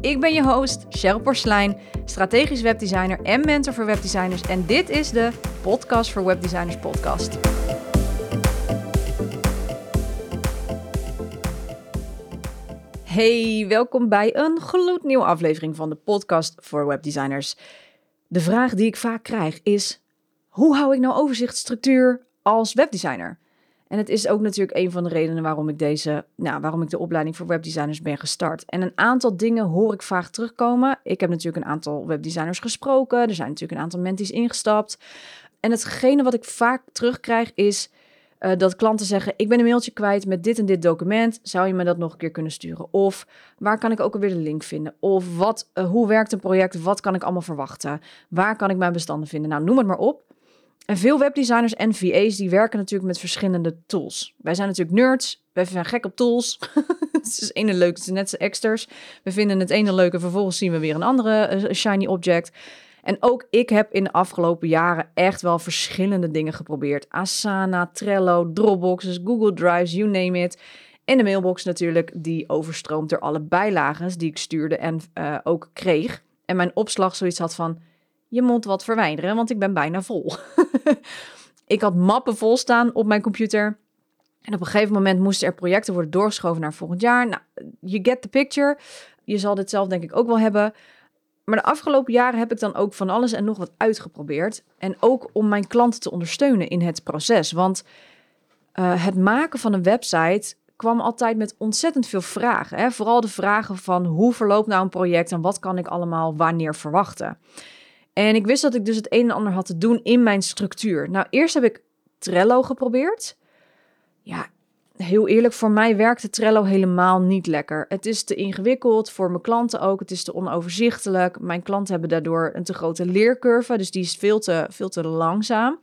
Ik ben je host, Cheryl Porslein, strategisch webdesigner en mentor voor webdesigners. En dit is de Podcast voor Webdesigners podcast. Hey, welkom bij een gloednieuwe aflevering van de Podcast voor Webdesigners. De vraag die ik vaak krijg is, hoe hou ik nou overzichtsstructuur als webdesigner? En het is ook natuurlijk een van de redenen waarom ik deze, nou, waarom ik de opleiding voor webdesigners ben gestart. En een aantal dingen hoor ik vaak terugkomen. Ik heb natuurlijk een aantal webdesigners gesproken. Er zijn natuurlijk een aantal menties ingestapt. En hetgene wat ik vaak terugkrijg is uh, dat klanten zeggen: Ik ben een mailtje kwijt met dit en dit document. Zou je me dat nog een keer kunnen sturen? Of waar kan ik ook alweer de link vinden? Of wat, uh, hoe werkt een project? Wat kan ik allemaal verwachten? Waar kan ik mijn bestanden vinden? Nou, noem het maar op. En veel webdesigners en VA's die werken natuurlijk met verschillende tools. Wij zijn natuurlijk nerds, wij zijn gek op tools. het is het ene leuk, het is net zo exters. We vinden het ene leuk en vervolgens zien we weer een andere uh, shiny object. En ook ik heb in de afgelopen jaren echt wel verschillende dingen geprobeerd. Asana, Trello, Dropboxes, Google Drives, you name it. En de mailbox natuurlijk, die overstroomt door alle bijlagen die ik stuurde en uh, ook kreeg. En mijn opslag zoiets had van je mond wat verwijderen, want ik ben bijna vol. ik had mappen vol staan op mijn computer. En op een gegeven moment moesten er projecten worden doorgeschoven naar volgend jaar. Nou, you get the picture. Je zal dit zelf denk ik ook wel hebben. Maar de afgelopen jaren heb ik dan ook van alles en nog wat uitgeprobeerd. En ook om mijn klanten te ondersteunen in het proces. Want uh, het maken van een website kwam altijd met ontzettend veel vragen. Hè? Vooral de vragen van hoe verloopt nou een project en wat kan ik allemaal wanneer verwachten. En ik wist dat ik dus het een en ander had te doen in mijn structuur. Nou, eerst heb ik Trello geprobeerd. Ja, heel eerlijk, voor mij werkte Trello helemaal niet lekker. Het is te ingewikkeld, voor mijn klanten ook. Het is te onoverzichtelijk. Mijn klanten hebben daardoor een te grote leercurve, dus die is veel te, veel te langzaam.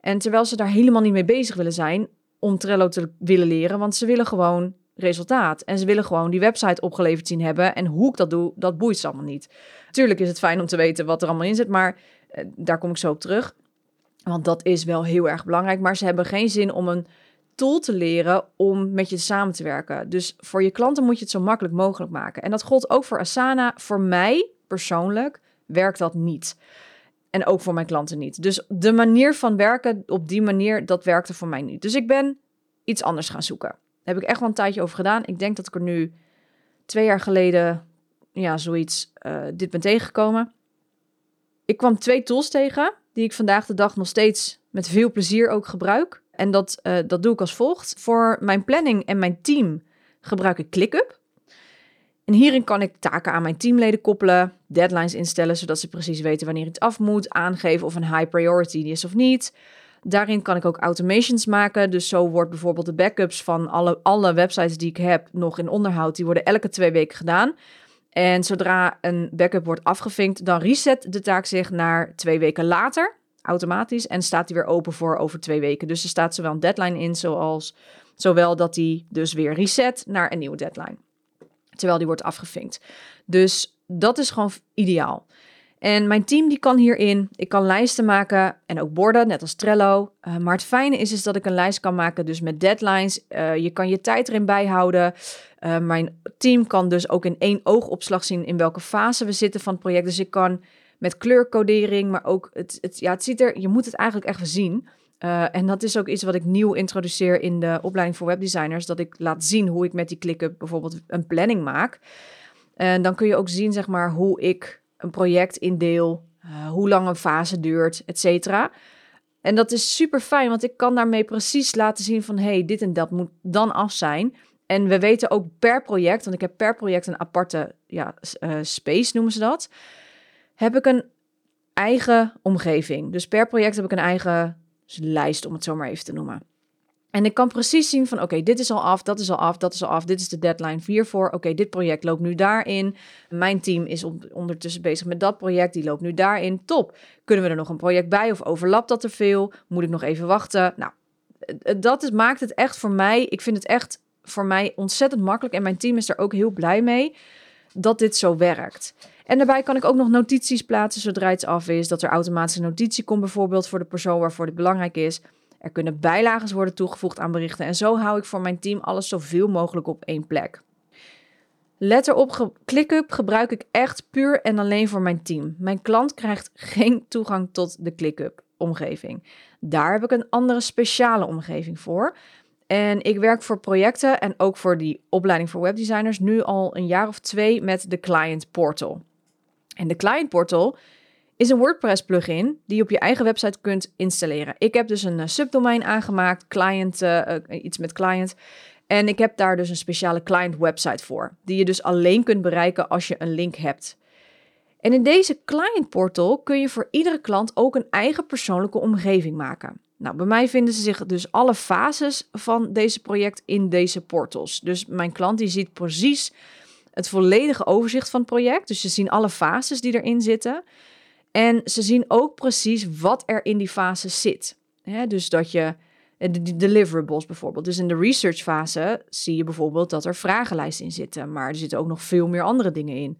En terwijl ze daar helemaal niet mee bezig willen zijn om Trello te willen leren, want ze willen gewoon resultaat. En ze willen gewoon die website opgeleverd zien hebben. En hoe ik dat doe, dat boeit ze allemaal niet. Tuurlijk is het fijn om te weten wat er allemaal in zit, maar eh, daar kom ik zo op terug. Want dat is wel heel erg belangrijk. Maar ze hebben geen zin om een tool te leren om met je samen te werken. Dus voor je klanten moet je het zo makkelijk mogelijk maken. En dat gold ook voor Asana. Voor mij persoonlijk werkt dat niet. En ook voor mijn klanten niet. Dus de manier van werken op die manier, dat werkte voor mij niet. Dus ik ben iets anders gaan zoeken. Heb ik echt wel een tijdje over gedaan. Ik denk dat ik er nu twee jaar geleden ja, zoiets, uh, dit ben tegengekomen. Ik kwam twee tools tegen die ik vandaag de dag nog steeds met veel plezier ook gebruik. En dat, uh, dat doe ik als volgt. Voor mijn planning en mijn team gebruik ik ClickUp. En hierin kan ik taken aan mijn teamleden koppelen, deadlines instellen zodat ze precies weten wanneer iets af moet, aangeven of een high priority is of niet. Daarin kan ik ook automations maken. Dus zo wordt bijvoorbeeld de backups van alle, alle websites die ik heb nog in onderhoud, die worden elke twee weken gedaan. En zodra een backup wordt afgevinkt, dan reset de taak zich naar twee weken later automatisch en staat die weer open voor over twee weken. Dus er staat zowel een deadline in, zoals zowel dat die dus weer reset naar een nieuwe deadline. Terwijl die wordt afgevinkt. Dus dat is gewoon ideaal. En mijn team die kan hierin, ik kan lijsten maken en ook borden, net als Trello. Uh, maar het fijne is, is dat ik een lijst kan maken, dus met deadlines. Uh, je kan je tijd erin bijhouden. Uh, mijn team kan dus ook in één oogopslag zien in welke fase we zitten van het project. Dus ik kan met kleurcodering, maar ook het, het, ja, het ziet er, je moet het eigenlijk echt zien. en dat is ook iets wat ik nieuw introduceer in de opleiding voor webdesigners. Dat ik laat zien hoe ik met die ClickUp bijvoorbeeld een planning maak. En dan kun je ook zien, zeg maar, hoe ik een project indeel, uh, hoe lang een fase duurt, et cetera. En dat is super fijn, want ik kan daarmee precies laten zien van... hey, dit en dat moet dan af zijn. En we weten ook per project, want ik heb per project een aparte ja, uh, space, noemen ze dat... heb ik een eigen omgeving. Dus per project heb ik een eigen lijst, om het zo maar even te noemen. En ik kan precies zien van oké, dit is al af, dat is al af, dat is al af, dit is de deadline hiervoor. Oké, dit project loopt nu daarin. Mijn team is ondertussen bezig met dat project, die loopt nu daarin. Top. Kunnen we er nog een project bij of overlapt dat er veel? Moet ik nog even wachten? Nou, dat is, maakt het echt voor mij, ik vind het echt voor mij ontzettend makkelijk en mijn team is er ook heel blij mee dat dit zo werkt. En daarbij kan ik ook nog notities plaatsen zodra iets af is. Dat er automatische notitie komt bijvoorbeeld voor de persoon waarvoor dit belangrijk is. Er kunnen bijlagen worden toegevoegd aan berichten. En zo hou ik voor mijn team alles zoveel mogelijk op één plek. Let erop, ClickUp gebruik ik echt puur en alleen voor mijn team. Mijn klant krijgt geen toegang tot de ClickUp omgeving. Daar heb ik een andere speciale omgeving voor. En ik werk voor projecten en ook voor die opleiding voor webdesigners nu al een jaar of twee met de Client Portal. En de Client Portal is een WordPress plugin die je op je eigen website kunt installeren. Ik heb dus een uh, subdomein aangemaakt, client, uh, iets met client. En ik heb daar dus een speciale client website voor, die je dus alleen kunt bereiken als je een link hebt. En in deze client portal kun je voor iedere klant ook een eigen persoonlijke omgeving maken. Nou, bij mij vinden ze zich dus alle fases van deze project in deze portals. Dus mijn klant die ziet precies het volledige overzicht van het project. Dus ze zien alle fases die erin zitten. En ze zien ook precies wat er in die fase zit. dus dat je eh, de deliverables bijvoorbeeld. Dus in de research fase zie je bijvoorbeeld dat er vragenlijsten in zitten, maar er zitten ook nog veel meer andere dingen in.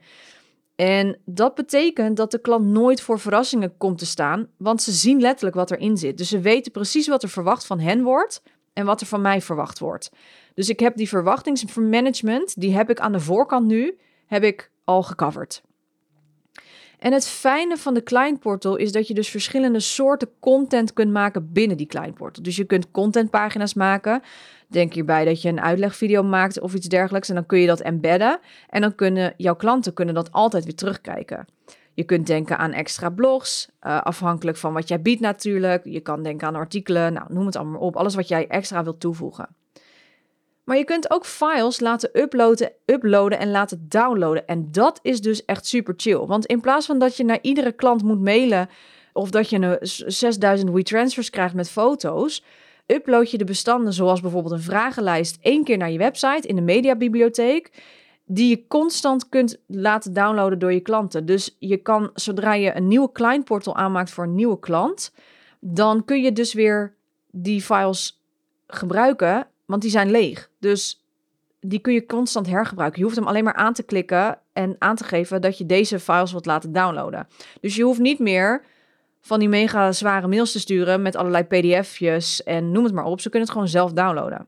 En dat betekent dat de klant nooit voor verrassingen komt te staan, want ze zien letterlijk wat erin zit. Dus ze weten precies wat er verwacht van hen wordt en wat er van mij verwacht wordt. Dus ik heb die verwachtingsmanagement, die heb ik aan de voorkant nu, heb ik al gecoverd. En het fijne van de Client Portal is dat je dus verschillende soorten content kunt maken binnen die Client Portal. Dus je kunt contentpagina's maken. Denk hierbij dat je een uitlegvideo maakt of iets dergelijks. En dan kun je dat embedden. En dan kunnen jouw klanten kunnen dat altijd weer terugkijken. Je kunt denken aan extra blogs, uh, afhankelijk van wat jij biedt natuurlijk. Je kan denken aan artikelen, nou, noem het allemaal op. Alles wat jij extra wilt toevoegen. Maar je kunt ook files laten uploaden, uploaden en laten downloaden. En dat is dus echt super chill. Want in plaats van dat je naar iedere klant moet mailen of dat je een 6000 WeTransfers krijgt met foto's, upload je de bestanden zoals bijvoorbeeld een vragenlijst één keer naar je website in de mediabibliotheek die je constant kunt laten downloaden door je klanten. Dus je kan, zodra je een nieuwe client portal aanmaakt voor een nieuwe klant, dan kun je dus weer die files gebruiken want die zijn leeg. Dus die kun je constant hergebruiken. Je hoeft hem alleen maar aan te klikken en aan te geven dat je deze files wilt laten downloaden. Dus je hoeft niet meer van die mega zware mails te sturen met allerlei pdf'jes en noem het maar op. Ze kunnen het gewoon zelf downloaden.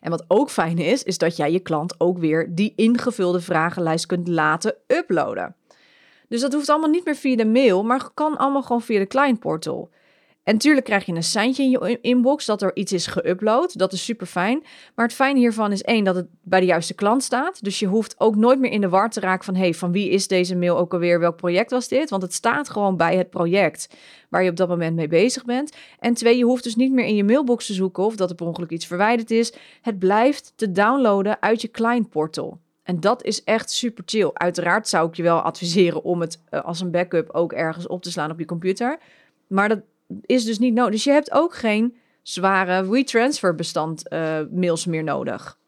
En wat ook fijn is, is dat jij je klant ook weer die ingevulde vragenlijst kunt laten uploaden. Dus dat hoeft allemaal niet meer via de mail, maar kan allemaal gewoon via de client portal. En natuurlijk krijg je een seintje in je inbox dat er iets is geüpload. Dat is super fijn. Maar het fijne hiervan is één, dat het bij de juiste klant staat. Dus je hoeft ook nooit meer in de war te raken van... hey, van wie is deze mail ook alweer? Welk project was dit? Want het staat gewoon bij het project waar je op dat moment mee bezig bent. En twee, je hoeft dus niet meer in je mailbox te zoeken... of dat er per ongeluk iets verwijderd is. Het blijft te downloaden uit je client portal. En dat is echt super chill. Uiteraard zou ik je wel adviseren om het eh, als een backup ook ergens op te slaan op je computer. Maar dat is dus niet nodig. Dus je hebt ook geen zware WeTransfer bestand uh, mails meer nodig.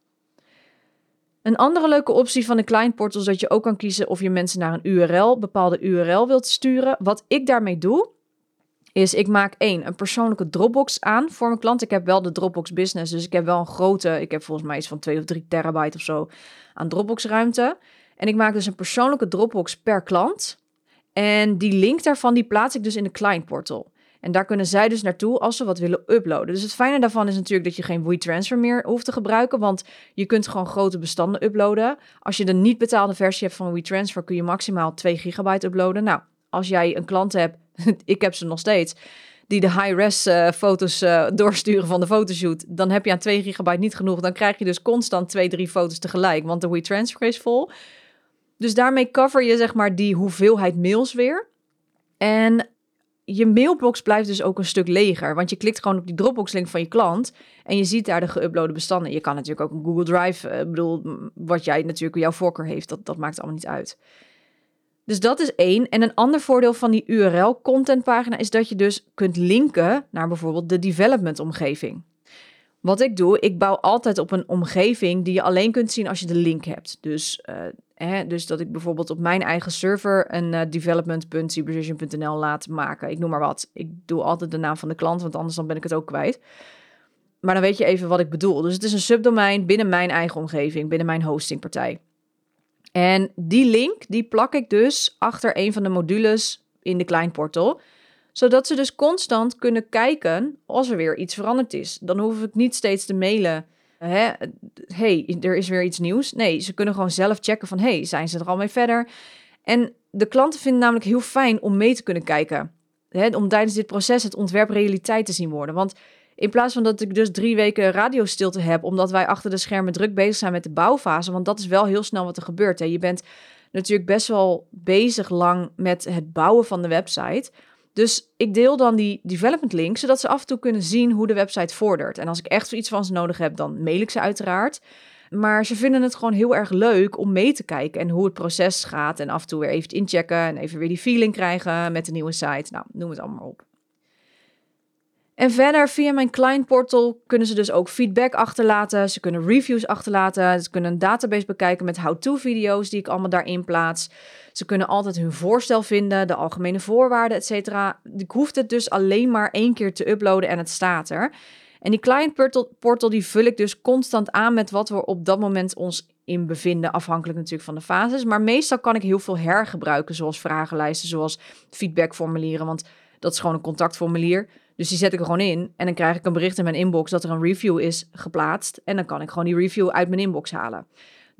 Een andere leuke optie van de client portal is dat je ook kan kiezen of je mensen naar een URL, bepaalde URL wilt sturen. Wat ik daarmee doe, is ik maak één, een persoonlijke Dropbox aan voor mijn klant. Ik heb wel de Dropbox Business, dus ik heb wel een grote, ik heb volgens mij iets van 2 of 3 terabyte of zo aan Dropbox ruimte. En ik maak dus een persoonlijke Dropbox per klant. En die link daarvan, die plaats ik dus in de client portal. En daar kunnen zij dus naartoe als ze wat willen uploaden. Dus het fijne daarvan is natuurlijk dat je geen WeTransfer meer hoeft te gebruiken, want je kunt gewoon grote bestanden uploaden. Als je de niet betaalde versie hebt van WeTransfer, kun je maximaal 2 gigabyte uploaden. Nou, als jij een klant hebt, ik heb ze nog steeds, die de high-res uh, foto's uh, doorsturen van de fotoshoot, dan heb je aan 2 gigabyte niet genoeg. Dan krijg je dus constant 2, 3 foto's tegelijk, want de WeTransfer is vol. Dus daarmee cover je zeg maar die hoeveelheid mails weer. En je mailbox blijft dus ook een stuk leger. Want je klikt gewoon op die Dropbox-link van je klant en je ziet daar de geüploade bestanden. Je kan natuurlijk ook een Google Drive, uh, bedoel, wat jij natuurlijk jouw voorkeur heeft, dat, dat maakt allemaal niet uit. Dus dat is één. En een ander voordeel van die URL-contentpagina is dat je dus kunt linken naar bijvoorbeeld de development-omgeving. Wat ik doe, ik bouw altijd op een omgeving die je alleen kunt zien als je de link hebt. Dus, uh, dus dat ik bijvoorbeeld op mijn eigen server een uh, laat maken. Ik noem maar wat. Ik doe altijd de naam van de klant, want anders dan ben ik het ook kwijt. Maar dan weet je even wat ik bedoel. Dus het is een subdomein binnen mijn eigen omgeving, binnen mijn hostingpartij. En die link, die plak ik dus achter een van de modules in de kleinportal zodat ze dus constant kunnen kijken als er weer iets veranderd is. Dan hoef ik niet steeds te mailen. Hè, hey, er is weer iets nieuws. Nee, ze kunnen gewoon zelf checken van... hey, zijn ze er al mee verder? En de klanten vinden namelijk heel fijn om mee te kunnen kijken. Hè, om tijdens dit proces het ontwerp realiteit te zien worden. Want in plaats van dat ik dus drie weken radiostilte heb... omdat wij achter de schermen druk bezig zijn met de bouwfase... want dat is wel heel snel wat er gebeurt. Hè. Je bent natuurlijk best wel bezig lang met het bouwen van de website... Dus ik deel dan die development link, zodat ze af en toe kunnen zien hoe de website vordert. En als ik echt iets van ze nodig heb, dan mail ik ze uiteraard. Maar ze vinden het gewoon heel erg leuk om mee te kijken en hoe het proces gaat. En af en toe weer even inchecken en even weer die feeling krijgen met de nieuwe site. Nou, noem het allemaal op. En verder, via mijn client portal kunnen ze dus ook feedback achterlaten. Ze kunnen reviews achterlaten. Ze kunnen een database bekijken met how-to video's die ik allemaal daarin plaats. Ze kunnen altijd hun voorstel vinden, de algemene voorwaarden, et cetera. Ik hoef het dus alleen maar één keer te uploaden en het staat er. En die client portal, portal die vul ik dus constant aan met wat we op dat moment ons in bevinden, afhankelijk natuurlijk van de fases. Maar meestal kan ik heel veel hergebruiken, zoals vragenlijsten, zoals feedbackformulieren, want dat is gewoon een contactformulier. Dus die zet ik er gewoon in en dan krijg ik een bericht in mijn inbox dat er een review is geplaatst. En dan kan ik gewoon die review uit mijn inbox halen.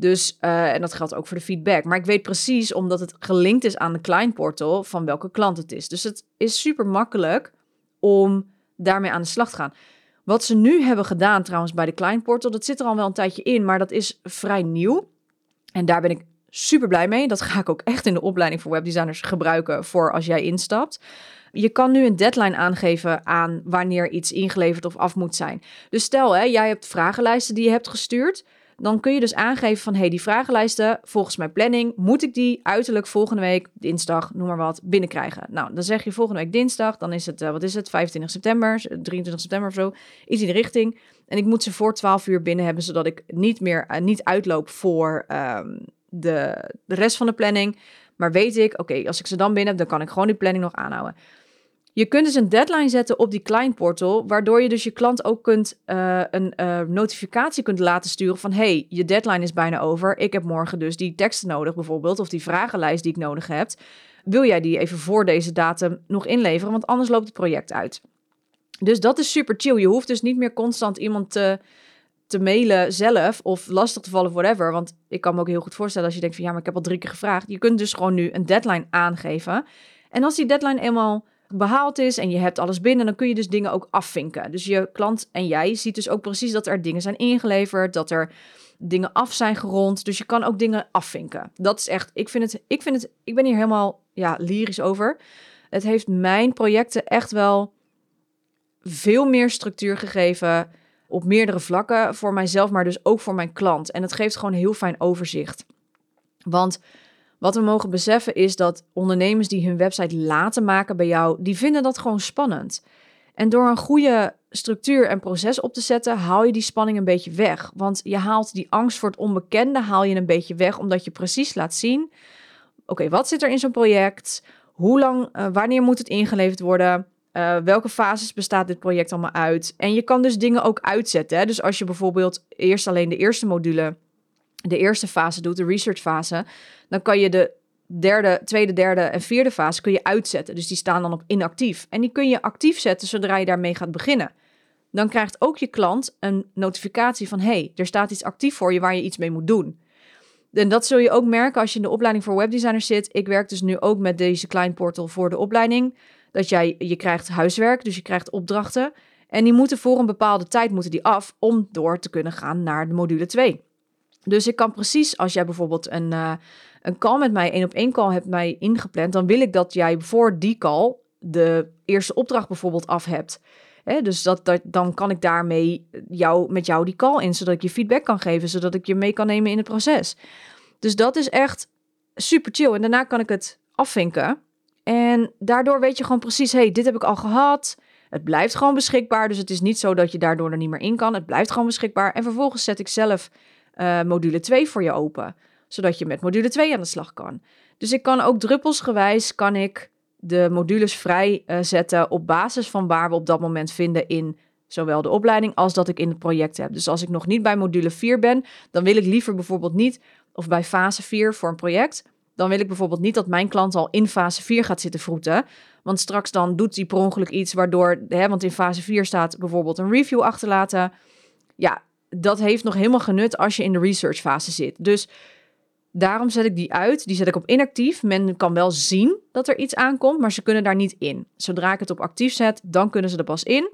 Dus, uh, en dat geldt ook voor de feedback. Maar ik weet precies, omdat het gelinkt is aan de client portal, van welke klant het is. Dus het is super makkelijk om daarmee aan de slag te gaan. Wat ze nu hebben gedaan trouwens bij de client portal, dat zit er al wel een tijdje in, maar dat is vrij nieuw. En daar ben ik super blij mee. Dat ga ik ook echt in de opleiding voor webdesigners gebruiken voor als jij instapt. Je kan nu een deadline aangeven aan wanneer iets ingeleverd of af moet zijn. Dus stel, hè, jij hebt vragenlijsten die je hebt gestuurd. Dan kun je dus aangeven van, hey, die vragenlijsten, volgens mijn planning, moet ik die uiterlijk volgende week, dinsdag, noem maar wat, binnenkrijgen. Nou, dan zeg je volgende week dinsdag, dan is het, uh, wat is het, 25 september, 23 september of zo, iets in de richting. En ik moet ze voor 12 uur binnen hebben, zodat ik niet meer, uh, niet uitloop voor um, de, de rest van de planning. Maar weet ik, oké, als ik ze dan binnen heb, dan kan ik gewoon die planning nog aanhouden. Je kunt dus een deadline zetten op die client portal, waardoor je dus je klant ook kunt uh, een uh, notificatie kunt laten sturen van hey, je deadline is bijna over. Ik heb morgen dus die teksten nodig bijvoorbeeld of die vragenlijst die ik nodig heb. Wil jij die even voor deze datum nog inleveren, want anders loopt het project uit. Dus dat is super chill. Je hoeft dus niet meer constant iemand te, te mailen zelf of lastig te vallen, whatever. Want ik kan me ook heel goed voorstellen als je denkt van ja, maar ik heb al drie keer gevraagd. Je kunt dus gewoon nu een deadline aangeven. En als die deadline eenmaal behaald is en je hebt alles binnen, dan kun je dus dingen ook afvinken. Dus je klant en jij ziet dus ook precies dat er dingen zijn ingeleverd, dat er dingen af zijn gerond. Dus je kan ook dingen afvinken. Dat is echt, ik vind het, ik vind het, ik ben hier helemaal ja, lyrisch over. Het heeft mijn projecten echt wel veel meer structuur gegeven op meerdere vlakken voor mijzelf, maar dus ook voor mijn klant. En het geeft gewoon heel fijn overzicht. Want wat we mogen beseffen is dat ondernemers die hun website laten maken bij jou, die vinden dat gewoon spannend. En door een goede structuur en proces op te zetten, haal je die spanning een beetje weg. Want je haalt die angst voor het onbekende haal je een beetje weg, omdat je precies laat zien: oké, wat zit er in zo'n project? Hoe lang, uh, wanneer moet het ingeleverd worden? Uh, welke fases bestaat dit project allemaal uit? En je kan dus dingen ook uitzetten. Hè? Dus als je bijvoorbeeld eerst alleen de eerste module de eerste fase doet, de research fase, dan kan je de derde, tweede, derde en vierde fase kun je uitzetten. Dus die staan dan op inactief. En die kun je actief zetten zodra je daarmee gaat beginnen. Dan krijgt ook je klant een notificatie van: hey, er staat iets actief voor je waar je iets mee moet doen. En dat zul je ook merken als je in de opleiding voor webdesigners zit. Ik werk dus nu ook met deze klein portal voor de opleiding. Dat jij, je krijgt huiswerk, dus je krijgt opdrachten. En die moeten voor een bepaalde tijd moeten die af om door te kunnen gaan naar de module 2. Dus ik kan precies, als jij bijvoorbeeld een, uh, een call met mij, één op één call hebt mij ingepland, dan wil ik dat jij voor die call de eerste opdracht bijvoorbeeld af hebt. Hè, dus dat, dat, dan kan ik daarmee jou, met jou die call in, zodat ik je feedback kan geven, zodat ik je mee kan nemen in het proces. Dus dat is echt super chill. En daarna kan ik het afvinken. En daardoor weet je gewoon precies, hey, dit heb ik al gehad. Het blijft gewoon beschikbaar. Dus het is niet zo dat je daardoor er niet meer in kan. Het blijft gewoon beschikbaar. En vervolgens zet ik zelf uh, module 2 voor je open. Zodat je met module 2 aan de slag kan. Dus ik kan ook druppelsgewijs kan ik de modules vrij uh, zetten op basis van waar we op dat moment vinden in zowel de opleiding als dat ik in het project heb. Dus als ik nog niet bij module 4 ben, dan wil ik liever bijvoorbeeld niet, of bij fase 4 voor een project, dan wil ik bijvoorbeeld niet dat mijn klant al in fase 4 gaat zitten vroeten. Want straks dan doet hij per ongeluk iets waardoor, hè, want in fase 4 staat bijvoorbeeld een review achterlaten. Ja, dat heeft nog helemaal genut als je in de research fase zit. Dus daarom zet ik die uit. Die zet ik op inactief. Men kan wel zien dat er iets aankomt, maar ze kunnen daar niet in. Zodra ik het op actief zet, dan kunnen ze er pas in.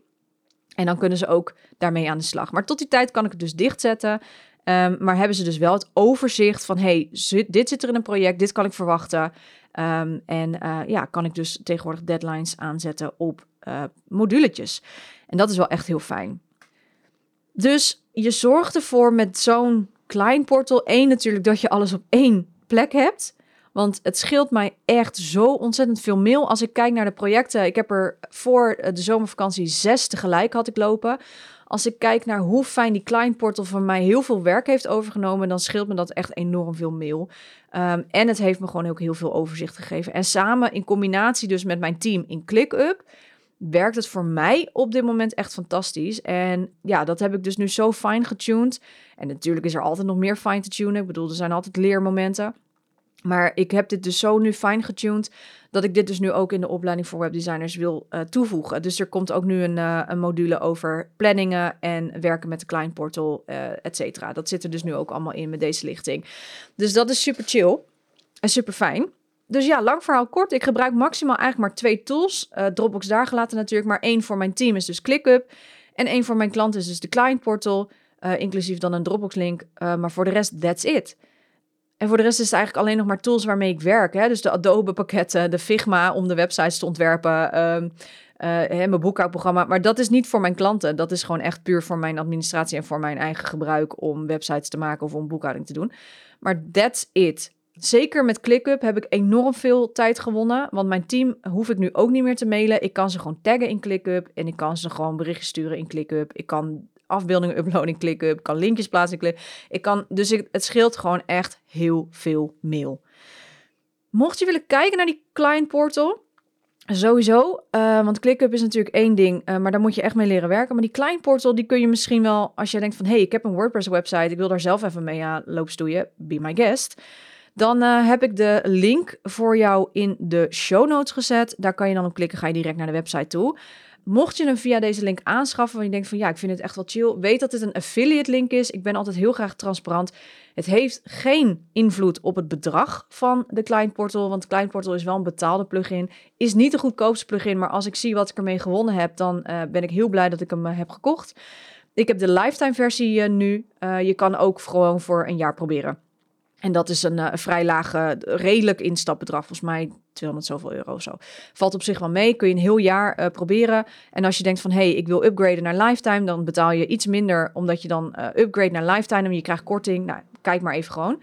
En dan kunnen ze ook daarmee aan de slag. Maar tot die tijd kan ik het dus dichtzetten. Um, maar hebben ze dus wel het overzicht van: hey, dit zit er in een project, dit kan ik verwachten. Um, en uh, ja, kan ik dus tegenwoordig deadlines aanzetten op uh, moduletjes. En dat is wel echt heel fijn. Dus je zorgt ervoor met zo'n klein portal, één natuurlijk, dat je alles op één plek hebt. Want het scheelt mij echt zo ontzettend veel mail. Als ik kijk naar de projecten, ik heb er voor de zomervakantie zes tegelijk had ik lopen. Als ik kijk naar hoe fijn die klein portal van mij heel veel werk heeft overgenomen, dan scheelt me dat echt enorm veel mail. Um, en het heeft me gewoon ook heel veel overzicht gegeven. En samen in combinatie dus met mijn team in ClickUp werkt het voor mij op dit moment echt fantastisch. En ja, dat heb ik dus nu zo fijn getuned. En natuurlijk is er altijd nog meer fijn te tunen. Ik bedoel, er zijn altijd leermomenten. Maar ik heb dit dus zo nu fijn getuned dat ik dit dus nu ook in de opleiding voor webdesigners wil uh, toevoegen. Dus er komt ook nu een, uh, een, module over planningen en werken met de klein portal, uh, et cetera. Dat zit er dus nu ook allemaal in met deze lichting. Dus dat is super chill en super fijn. Dus ja, lang verhaal kort. Ik gebruik maximaal eigenlijk maar twee tools. Dropbox daar gelaten natuurlijk, maar één voor mijn team is dus ClickUp. En één voor mijn klant is dus de Client Portal, inclusief dan een Dropbox link. maar voor de rest, that's it. En voor de rest is het eigenlijk alleen nog maar tools waarmee ik werk. Hè? Dus de Adobe pakketten, de Figma om de websites te ontwerpen, um, mijn boekhoudprogramma. Maar dat is niet voor mijn klanten. Dat is gewoon echt puur voor mijn administratie en voor mijn eigen gebruik om websites te maken of om boekhouding te doen. Maar that's it. Zeker met ClickUp heb ik enorm veel tijd gewonnen. Want mijn team hoef ik nu ook niet meer te mailen. Ik kan ze gewoon taggen in ClickUp. En ik kan ze gewoon berichtjes sturen in ClickUp. Ik kan afbeeldingen uploaden in ClickUp, kan linkjes plaatsen in Ik kan, dus ik, het scheelt gewoon echt heel veel mail. Mocht je willen kijken naar die client portal, Sowieso, uh, want ClickUp is natuurlijk één ding, uh, maar daar moet je echt mee leren werken. Maar die client portal, die kun je misschien wel, als je denkt van... hey, ik heb een WordPress website, ik wil daar zelf even mee aan loopstoeien, be my guest. Dan uh, heb ik de link voor jou in de show notes gezet. Daar kan je dan op klikken, ga je direct naar de website toe. Mocht je hem via deze link aanschaffen, want je denkt van ja, ik vind het echt wel chill, weet dat dit een affiliate link is. Ik ben altijd heel graag transparant. Het heeft geen invloed op het bedrag van de Client want Client is wel een betaalde plugin. Is niet de goedkoopste plugin, maar als ik zie wat ik ermee gewonnen heb, dan uh, ben ik heel blij dat ik hem uh, heb gekocht. Ik heb de lifetime versie nu. je kan ook gewoon voor een jaar proberen. En dat is een, een vrij lage, redelijk instapbedrag. Volgens mij 200 zoveel euro zo. Valt op zich wel mee. Kun je een heel jaar uh, proberen. En als je denkt van, hé, hey, ik wil upgraden naar lifetime, dan betaal je iets minder, omdat je dan upgrade naar lifetime en je krijgt korting. Nou, kijk maar even gewoon.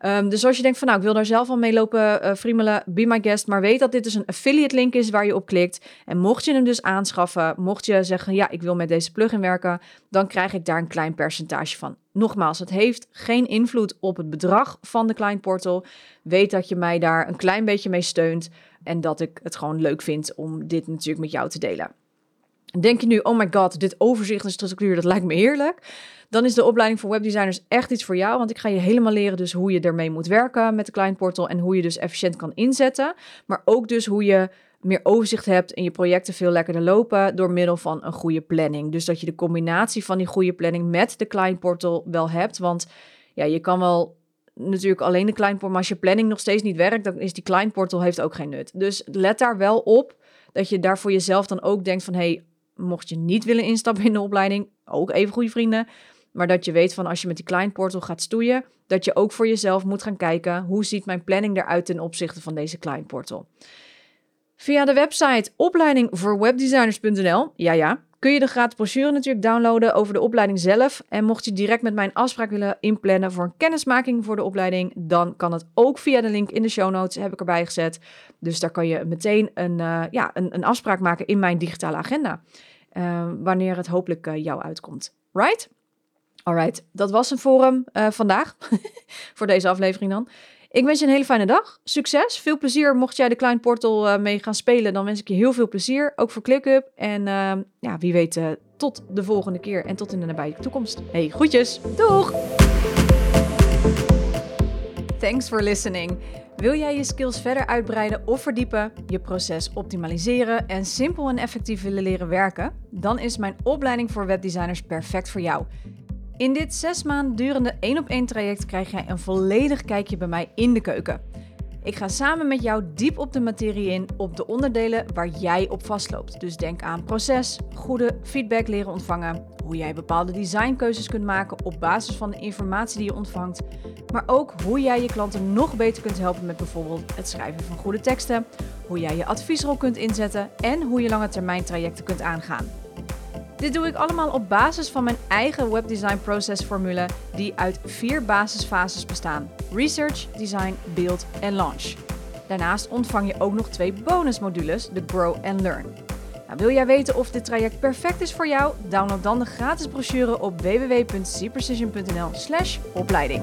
Um, dus als je denkt van nou, ik wil daar zelf al mee lopen uh, friemelen, be my guest. Maar weet dat dit dus een affiliate link is waar je op klikt. En mocht je hem dus aanschaffen, mocht je zeggen ja, ik wil met deze plugin werken, dan krijg ik daar een klein percentage van. Nogmaals, het heeft geen invloed op het bedrag van de Client Portal. Weet dat je mij daar een klein beetje mee steunt en dat ik het gewoon leuk vind om dit natuurlijk met jou te delen. Denk je nu, oh my god, dit overzicht en structuur, dat lijkt me heerlijk dan is de opleiding voor webdesigners echt iets voor jou. Want ik ga je helemaal leren dus hoe je ermee moet werken met de Client Portal en hoe je dus efficiënt kan inzetten. Maar ook dus hoe je meer overzicht hebt en je projecten veel lekkerder lopen door middel van een goede planning. Dus dat je de combinatie van die goede planning met de Client Portal wel hebt. Want ja, je kan wel natuurlijk alleen de Client Portal, maar als je planning nog steeds niet werkt, dan is die Client Portal heeft ook geen nut. Dus let daar wel op dat je daar voor jezelf dan ook denkt van, hey, mocht je niet willen instappen in de opleiding, ook even goede vrienden, maar dat je weet van als je met die client portal gaat stoeien, dat je ook voor jezelf moet gaan kijken hoe ziet mijn planning eruit ten opzichte van deze client portal. Via de website opleiding voor webdesigners.nl, ja ja, kun je de gratis brochure natuurlijk downloaden over de opleiding zelf. En mocht je direct met mij een afspraak willen inplannen voor een kennismaking voor de opleiding, dan kan het ook via de link in de show notes, heb ik erbij gezet. Dus daar kan je meteen een, uh, ja, een, een afspraak maken in mijn digitale agenda. Uh, wanneer het hopelijk uh, jou uitkomt. Right? Alright, dat was een forum vandaag. voor deze aflevering dan. Ik wens je een hele fijne dag. Succes. Veel plezier. Mocht jij de Klein Portal uh, mee gaan spelen, dan wens ik je heel veel plezier. Ook voor ClickUp. En uh, ja, wie weet, uh, tot de volgende keer en tot in de nabije toekomst. Hey, groetjes. Doeg! Thanks for listening. Wil jij je skills verder uitbreiden of verdiepen, je proces optimaliseren en simpel en effectief willen leren werken? Dan is mijn opleiding voor webdesigners perfect voor jou. In dit zes maanden durende 1 op 1 traject krijg jij een volledig kijkje bij mij in de keuken. Ik ga samen met jou diep op de materie in op de onderdelen waar jij op vastloopt. Dus denk aan proces, goede feedback leren ontvangen, hoe jij bepaalde designkeuzes kunt maken op basis van de informatie die je ontvangt, maar ook hoe jij je klanten nog beter kunt helpen met bijvoorbeeld het schrijven van goede teksten, hoe jij je adviesrol kunt inzetten en hoe je lange termijn trajecten kunt aangaan. Dit doe ik allemaal op basis van mijn eigen webdesign processformule die uit vier basisfases bestaan: research, design, build en launch. Daarnaast ontvang je ook nog twee bonusmodules, de Grow and Learn. Nou, wil jij weten of dit traject perfect is voor jou? Download dan de gratis brochure op www.cprecision.nl/opleiding.